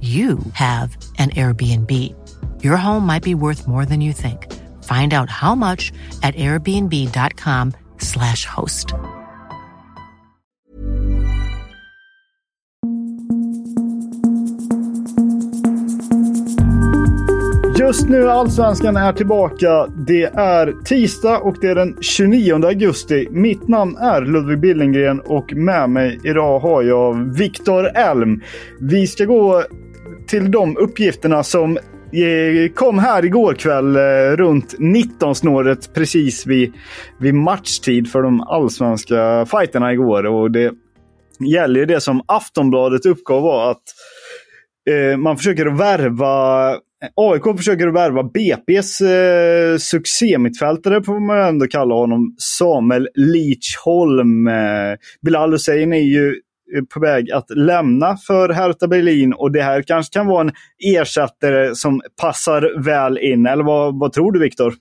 you have an Airbnb. Your home might be worth more than you think. Find out how much at airbnb.com/slash host. Just nu Allsvenskan är tillbaka. Det är tisdag och det är den 29 augusti. Mitt namn är Ludvig Billengren och med mig idag har jag Viktor Elm. Vi ska gå till de uppgifterna som eh, kom här igår kväll eh, runt 19-snåret precis vid, vid matchtid för de allsvenska fighterna igår. Och det gäller ju det som Aftonbladet uppgav var att eh, man försöker värva AIK försöker värva BP's eh, succémittfältare får man ändå kalla honom. Samuel Leachholm. Eh, Bilal Hussein är ju Eh, på väg att lämna för Hertha Berlin och det här kanske kan vara en ersättare som passar väl in. Eller vad, vad tror du Viktor?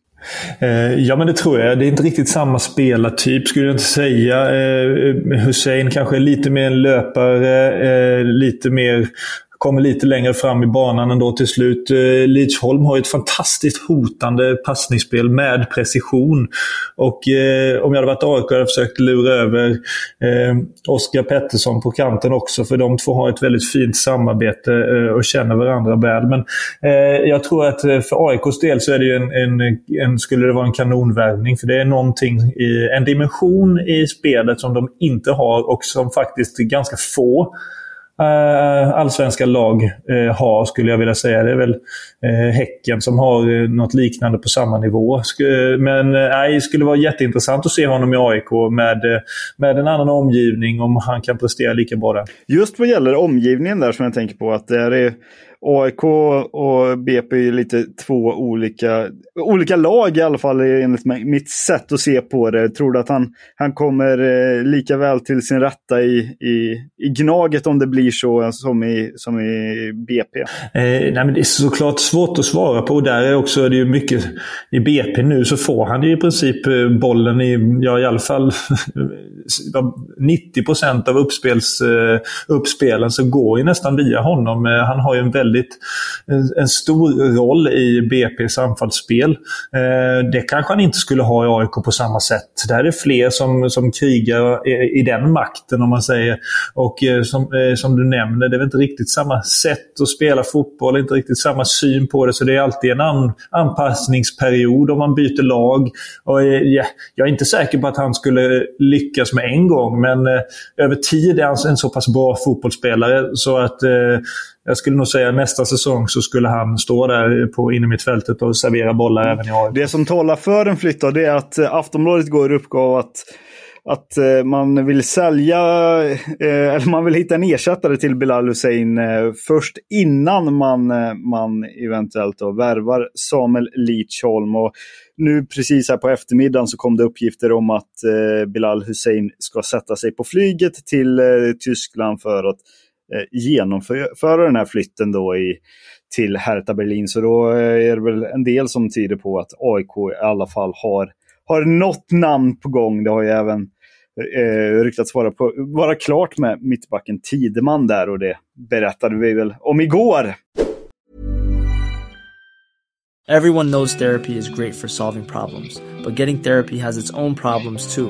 Eh, ja, men det tror jag. Det är inte riktigt samma spelartyp skulle jag inte säga. Eh, Hussein kanske är lite mer en löpare, lite mer kommer lite längre fram i banan ändå till slut. Eh, Lidsholm har ett fantastiskt hotande passningsspel med precision. Och eh, om jag hade varit AIK hade jag försökt lura över eh, Oskar Pettersson på kanten också. För de två har ett väldigt fint samarbete eh, och känner varandra väl. Men eh, jag tror att eh, för AIKs del så är det en, en, en, skulle det vara en kanonvärvning. För det är någonting, i, en dimension i spelet som de inte har och som faktiskt ganska få Eh, allsvenska lag eh, har, skulle jag vilja säga. Det är väl eh, Häcken som har något liknande på samma nivå. Men nej, det skulle vara jätteintressant att se honom i AIK med, med en annan omgivning, om han kan prestera lika bra där. Just vad gäller omgivningen där som jag tänker på, att det är AIK och BP är lite två olika, olika lag i alla fall enligt mitt sätt att se på det. Tror du att han, han kommer eh, lika väl till sin rätta i, i, i Gnaget om det blir så som i, som i BP? Eh, nej, men det är såklart svårt att svara på. Där är också det är mycket i BP nu så får han ju i princip eh, bollen i, ja i alla fall 90 procent av uppspels, eh, uppspelen så går ju nästan via honom. Eh, han har ju en väldigt en, en stor roll i BP's anfallsspel. Eh, det kanske han inte skulle ha i AIK på samma sätt. Där är det fler som, som krigar i, i den makten om man säger. Och eh, som, eh, som du nämner, det är väl inte riktigt samma sätt att spela fotboll, inte riktigt samma syn på det. Så det är alltid en an, anpassningsperiod om man byter lag. Och, ja, jag är inte säker på att han skulle lyckas med en gång. Men eh, över tid är han en så pass bra fotbollsspelare så att eh, jag skulle nog säga nästa säsong så skulle han stå där på innermittfältet och servera bollar även i AIK. Det som talar för en flytt då, det är att eh, Aftonbladet går uppgav att att eh, man vill sälja, eh, eller man vill hitta en ersättare till Bilal Hussein först innan man, man eventuellt då värvar Samuel Leachholm. Och nu precis här på eftermiddagen så kom det uppgifter om att Bilal Hussein ska sätta sig på flyget till Tyskland för att Eh, genomföra den här flytten då i, till Hertha Berlin. Så då eh, är det väl en del som tyder på att AIK i alla fall har, har något namn på gång. Det har ju även eh, ryktats vara, på, vara klart med mittbacken Tideman där och det berättade vi väl om igår. Everyone knows therapy is great for solving problems, but getting therapy has its own problems too,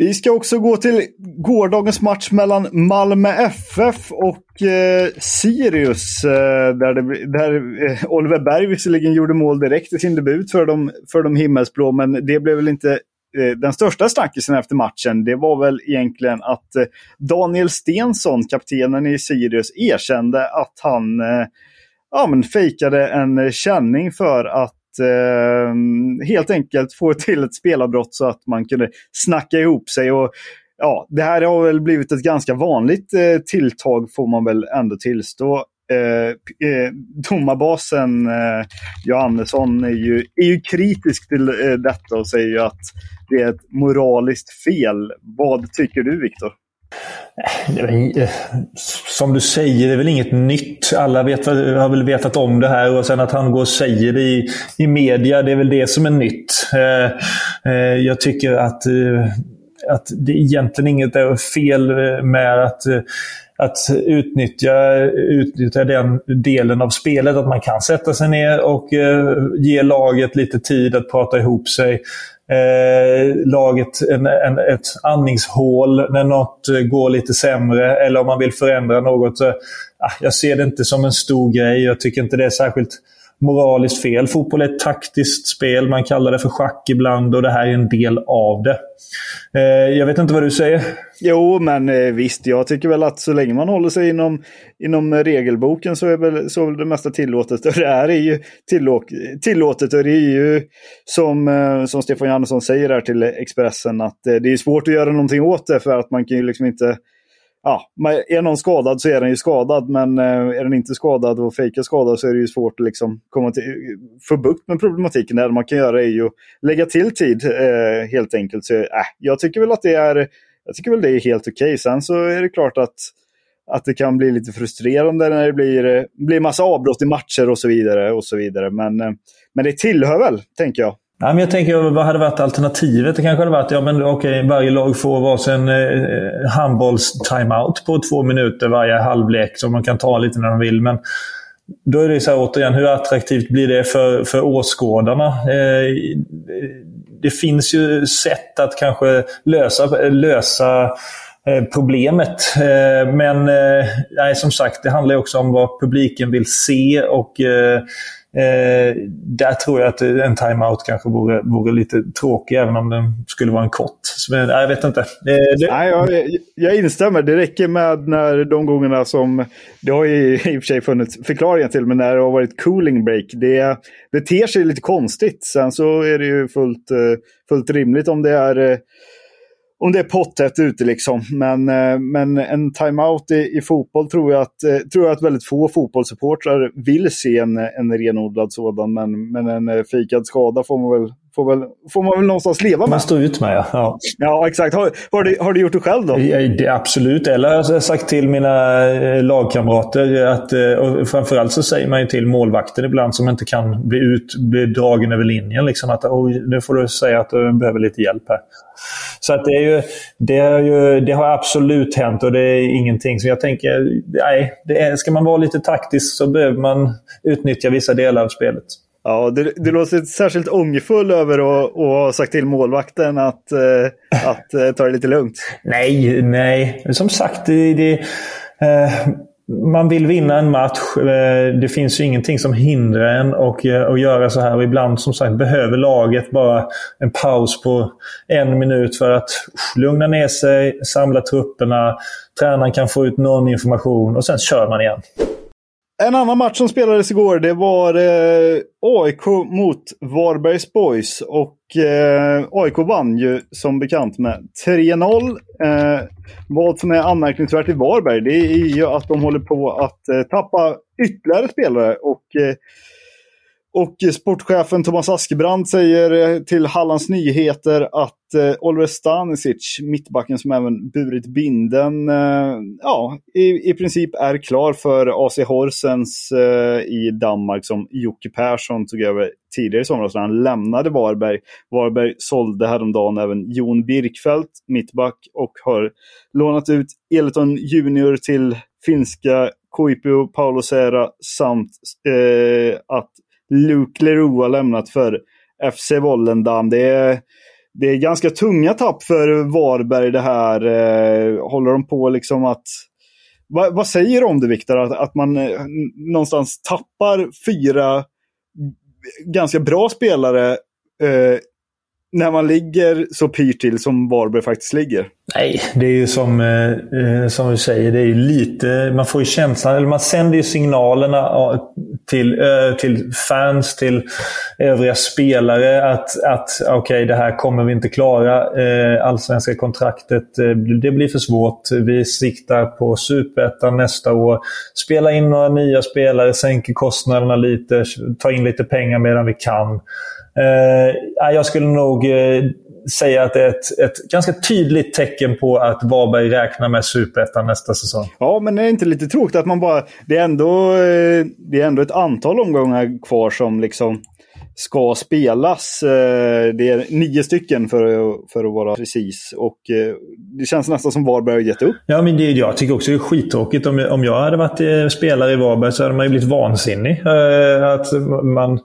Vi ska också gå till gårdagens match mellan Malmö FF och eh, Sirius. Eh, där det, där eh, Oliver Berg visserligen gjorde mål direkt i sin debut för de, för de himmelsblå, men det blev väl inte eh, den största snackisen efter matchen. Det var väl egentligen att eh, Daniel Stensson, kaptenen i Sirius, erkände att han eh, ja, men fejkade en eh, känning för att eh, helt enkelt få till ett spelavbrott så att man kunde snacka ihop sig. Och, ja, det här har väl blivit ett ganska vanligt eh, tilltag får man väl ändå tillstå. Eh, eh, domarbasen eh, Johannesson är ju, är ju kritisk till eh, detta och säger ju att det är ett moraliskt fel. Vad tycker du Viktor? Eh, eh, som du säger, det är väl inget nytt. Alla vet, har väl vetat om det här och sen att han går och säger det i, i media, det är väl det som är nytt. Eh, jag tycker att, att det egentligen inget är fel eh, med att eh, att utnyttja, utnyttja den delen av spelet. Att man kan sätta sig ner och eh, ge laget lite tid att prata ihop sig eh, laget en, en, ett andningshål när något eh, går lite sämre eller om man vill förändra något. Så, ah, jag ser det inte som en stor grej. Jag tycker inte det är särskilt moraliskt fel. Fotboll är ett taktiskt spel. Man kallar det för schack ibland och det här är en del av det. Eh, jag vet inte vad du säger? Jo, men eh, visst. Jag tycker väl att så länge man håller sig inom, inom regelboken så är väl, så är det mesta tillåtet. Och det här är ju tillå, tillåtet och det är ju som, eh, som Stefan Johannesson säger här till Expressen att eh, det är svårt att göra någonting åt det för att man kan ju liksom inte ja, är någon skadad så är den ju skadad, men eh, är den inte skadad och fejkar skadad så är det ju svårt att liksom komma till, få bukt med problematiken. Det man kan göra är ju att lägga till tid eh, helt enkelt. Så, eh, jag tycker väl att det är, jag tycker väl det är helt okej. Okay. Sen så är det klart att, att det kan bli lite frustrerande när det blir, eh, blir massa avbrott i matcher och så vidare. Och så vidare. Men, eh, men det tillhör väl, tänker jag. Ja, men jag tänker, vad hade varit alternativet? Det kanske hade varit, ja men okej, varje lag får varsin eh, handbolls-timeout på två minuter varje halvlek som man kan ta lite när de vill. Men då är det så här, återigen, hur attraktivt blir det för, för åskådarna? Eh, det finns ju sätt att kanske lösa, lösa eh, problemet. Eh, men eh, nej, som sagt, det handlar också om vad publiken vill se och Eh, där tror jag att en timeout kanske vore, vore lite tråkig, även om den skulle vara en kort. Men, eh, jag vet inte. Eh, det... Nej, jag, jag instämmer. Det räcker med när de gångerna som... Det har ju i och för sig funnits förklaringar till, men när det har varit cooling break. Det, det ter sig lite konstigt. Sen så är det ju fullt, eh, fullt rimligt om det är eh, om det är pottet ute liksom. Men, eh, men en timeout i, i fotboll tror jag, att, eh, tror jag att väldigt få fotbollssupportrar vill se en, en renodlad sådan. Men, men en eh, fikad skada får man väl, får väl, får man väl någonstans leva med. Man står ut med, ja. Ja, exakt. Har, har, du, har du gjort det själv då? Ja, det, absolut. Eller jag har sagt till mina lagkamrater att, och framförallt så säger man ju till målvakten ibland som inte kan bli, ut, bli dragen över linjen. Liksom, att nu får du säga att du behöver lite hjälp här. Så att det, är ju, det, är ju, det har absolut hänt och det är ingenting som jag tänker... Nej, det är, ska man vara lite taktisk så behöver man utnyttja vissa delar av spelet. Ja, du, du låter särskilt ångerfull över att, ha sagt till målvakten att, eh, att eh, ta det lite lugnt. Nej, nej. Som sagt, det, det, eh, man vill vinna en match. Eh, det finns ju ingenting som hindrar en att, eh, att göra så här. Och ibland som sagt behöver laget bara en paus på en minut för att lugna ner sig, samla trupperna. Tränaren kan få ut någon information och sen kör man igen. En annan match som spelades igår det var eh, AIK mot Varbergs Boys. Och eh, AIK vann ju som bekant med 3-0. Eh, vad som är anmärkningsvärt i Varberg det är ju att de håller på att eh, tappa ytterligare spelare. Och eh, och sportchefen Thomas Askebrand säger eh, till Hallands Nyheter att eh, Oliver Stanisic, mittbacken som även burit binden, eh, ja, i, i princip är klar för AC Horsens eh, i Danmark som Jocke Persson tog över tidigare i somras när han lämnade Varberg. Varberg sålde häromdagen även Jon Birkfeldt, mittback, och har lånat ut Eliton Junior till finska Kuipio Paolo Serra samt eh, att Luke Leroux har lämnat för FC Wollendam. Det är, det är ganska tunga tapp för Varberg det här. Eh, håller de på liksom att... Va, vad säger du om det Viktor? Att, att man eh, någonstans tappar fyra ganska bra spelare eh, när man ligger så pyrt till som Varberg faktiskt ligger. Nej, det är ju som, eh, eh som du säger, det är ju lite... Man får ju känslan, eller man sänder ju signalerna till, eh, till fans, till övriga spelare att, att okej, okay, det här kommer vi inte klara. Eh, allsvenska kontraktet, eh, det blir för svårt. Vi siktar på superettan nästa år. Spela in några nya spelare, sänker kostnaderna lite, ta in lite pengar medan vi kan. Eh, jag skulle nog eh, säga att det är ett, ett ganska tydligt tecken på att Varberg räknar med superettan nästa säsong. Ja, men det är inte lite tråkigt att man bara... Det är ändå, eh, det är ändå ett antal omgångar kvar som liksom ska spelas. Eh, det är nio stycken för, för att vara precis. Och eh, det känns nästan som Varberg har gett upp. Ja, men det, jag tycker också det är skittråkigt. Om, om jag hade varit spelare i Varberg så hade man ju blivit vansinnig. Att man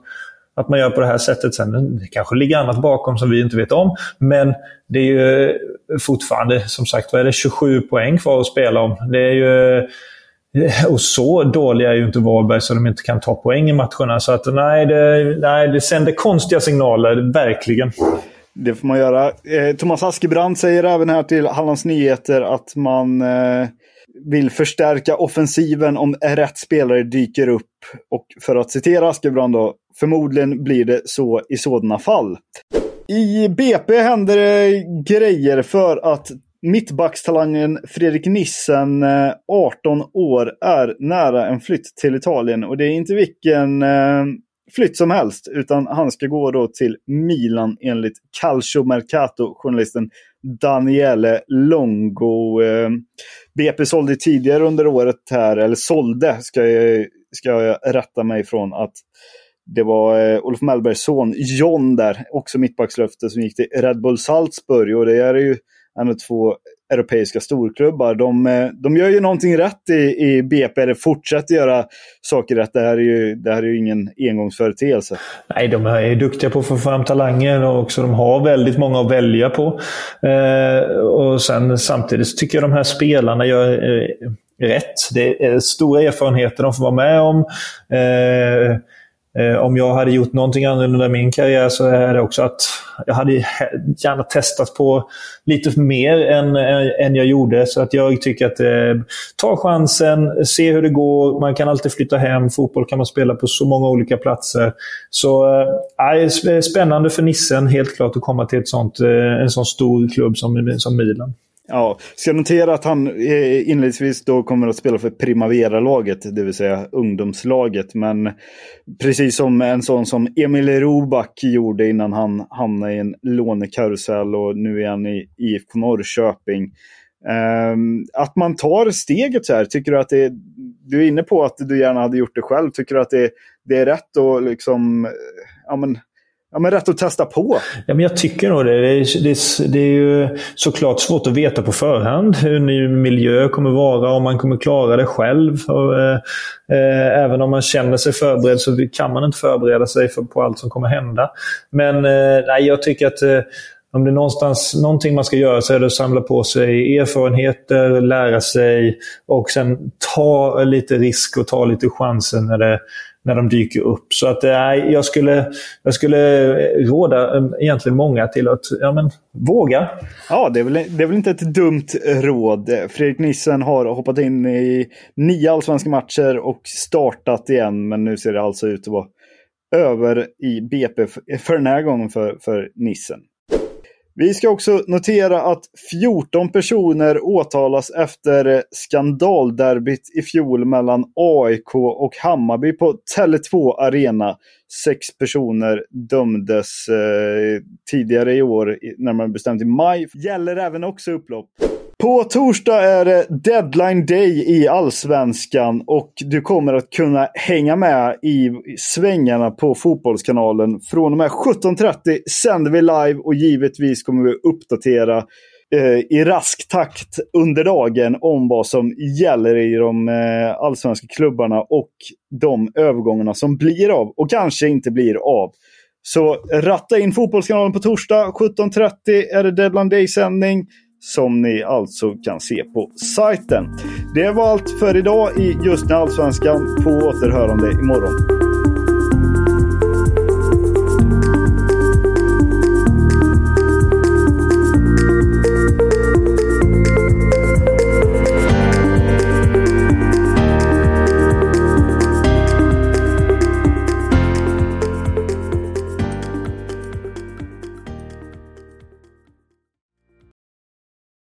att man gör på det här sättet. Sen det kanske ligger annat bakom som vi inte vet om. Men det är ju eh, fortfarande, som sagt, vad är det 27 poäng kvar att spela om. Det är ju... Eh, och så dåliga är ju inte Varberg så de inte kan ta poäng i matcherna. Så att nej, det, nej, det sänder konstiga signaler, verkligen. Det får man göra. Eh, Thomas Askebrand säger även här till Hallands Nyheter att man eh, vill förstärka offensiven om rätt spelare dyker upp. Och för att citera Askebrand då, Förmodligen blir det så i sådana fall. I BP händer det grejer för att mittbackstalangen Fredrik Nissen, eh, 18 år, är nära en flytt till Italien. Och det är inte vilken eh, flytt som helst, utan han ska gå då till Milan enligt Calcio Mercato-journalisten Daniele Longo. Eh, BP sålde tidigare under året här, eller sålde, ska jag, ska jag rätta mig från, att det var eh, Olof Mellbergs son John där, också mittbackslöfte, som gick till Red Bull Salzburg. Och det är ju en av två europeiska storklubbar. De, eh, de gör ju någonting rätt i, i BP, eller fortsätter göra saker rätt. Det här är ju, det här är ju ingen engångsföreteelse. Nej, de är duktiga på att få fram talanger och också de har väldigt många att välja på. Eh, och sen samtidigt tycker jag de här spelarna gör eh, rätt. Det är stora erfarenheter de får vara med om. Eh, Eh, Eh, om jag hade gjort någonting annorlunda i min karriär så är det också att jag hade gärna testat på lite mer än, eh, än jag gjorde. Så att jag tycker att eh, ta chansen, se hur det går. Man kan alltid flytta hem. Fotboll kan man spela på så många olika platser. Så eh, spännande för Nissen helt klart att komma till ett sånt, eh, en sån stor klubb som, som Milan. Ja, ska notera att han eh, inledningsvis då kommer att spela för Primavera-laget, det vill säga ungdomslaget. Men precis som en sån som Emil Roback gjorde innan han hamnade i en lånekarusell och nu är han i IFK Norrköping. Ehm, att man tar steget så här, tycker du att det är, Du är inne på att du gärna hade gjort det själv. Tycker du att det, det är rätt att liksom, ja men Ja, men rätt att testa på. Ja, men jag tycker nog det. Det är, det, är, det är ju såklart svårt att veta på förhand hur ny miljö kommer vara, om man kommer klara det själv. Och, eh, eh, även om man känner sig förberedd så kan man inte förbereda sig för, på allt som kommer hända. Men eh, nej, jag tycker att eh, om det är någonstans, någonting man ska göra så är det att samla på sig erfarenheter, lära sig och sen ta lite risk och ta lite chanser när, det, när de dyker upp. Så att, äh, jag, skulle, jag skulle råda äh, egentligen många till att ja, men, våga. Ja, det är, väl, det är väl inte ett dumt råd. Fredrik Nissen har hoppat in i nio allsvenska matcher och startat igen. Men nu ser det alltså ut att vara över i BP för den här gången för, för Nissen. Vi ska också notera att 14 personer åtalas efter skandalderbyt i fjol mellan AIK och Hammarby på Tele2 Arena. Sex personer dömdes eh, tidigare i år, närmare bestämt i maj. Gäller även också upplopp. På torsdag är det deadline day i Allsvenskan och du kommer att kunna hänga med i svängarna på Fotbollskanalen. Från och med 17.30 sänder vi live och givetvis kommer vi uppdatera eh, i rask takt under dagen om vad som gäller i de eh, allsvenska klubbarna och de övergångarna som blir av och kanske inte blir av. Så ratta in Fotbollskanalen på torsdag 17.30 är det deadline day-sändning som ni alltså kan se på sajten. Det var allt för idag i Just när Allsvenskan. På återhörande imorgon.